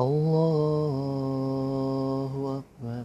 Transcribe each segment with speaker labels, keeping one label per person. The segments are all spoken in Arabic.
Speaker 1: الله أكبر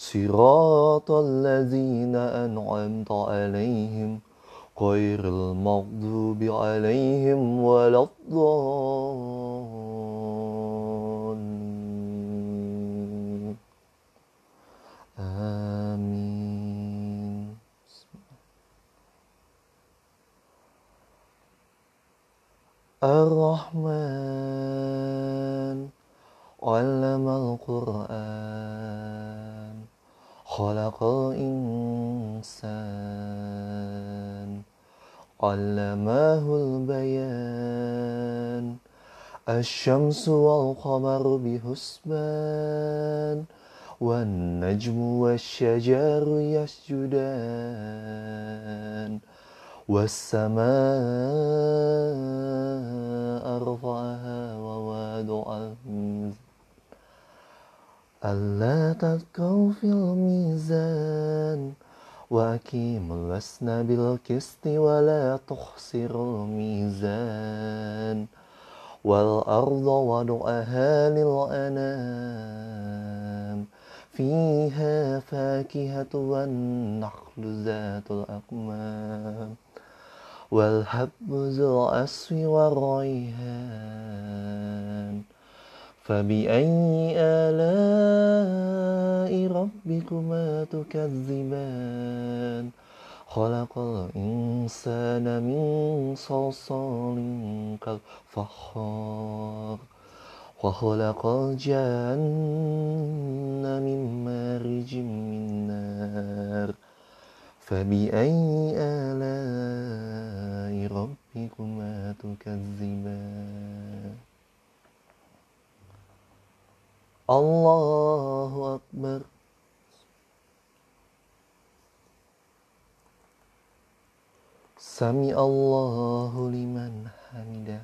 Speaker 1: صراط الذين أنعمت عليهم غير المغضوب عليهم ولا الضالين. آمين. الرحمن علم القرآن. خلق الإنسان علمه البيان الشمس والقمر بحسبان والنجم والشجر يسجدان والسماء رفعها ووضع الميزان ألا تطغوا في الميزان وأقيموا الوزن بالقسط ولا تخسروا الميزان والأرض وضعها للأنام فيها فاكهة والنخل ذات الأكمام والحب ذو العصف والريحان فبأي آلاء ربكما تكذبان؟ خلق الإنسان من صلصال كالفخار وخلق الجن من مارج من نار. فبأي آلاء ربكما تكذبان؟ الله أكبر سمع الله لمن حمده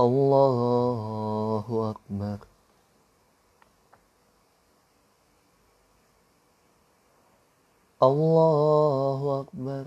Speaker 1: الله أكبر الله أكبر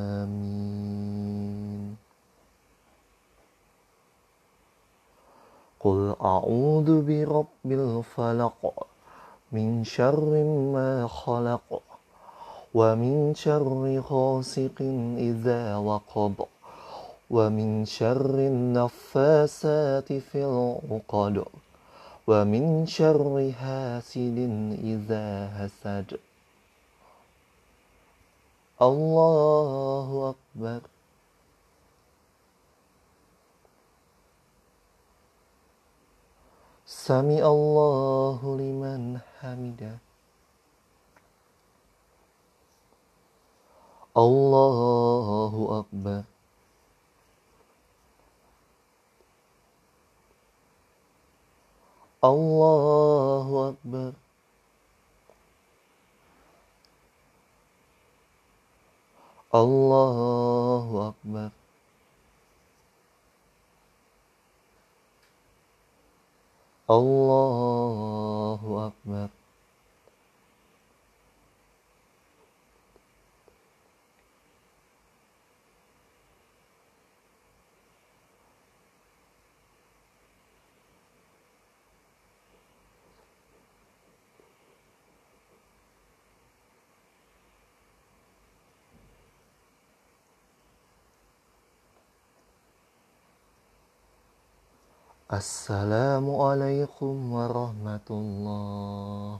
Speaker 1: قل أعوذ برب الفلق من شر ما خلق ومن شر غاسق إذا وقب ومن شر النفاسات في العقد ومن شر حاسد إذا حسد الله أكبر. Sami Allahu liman hamidah. Allahu Akbar. Allahu Akbar. Allahu Akbar. الله أكبر. السلام عليكم ورحمة الله.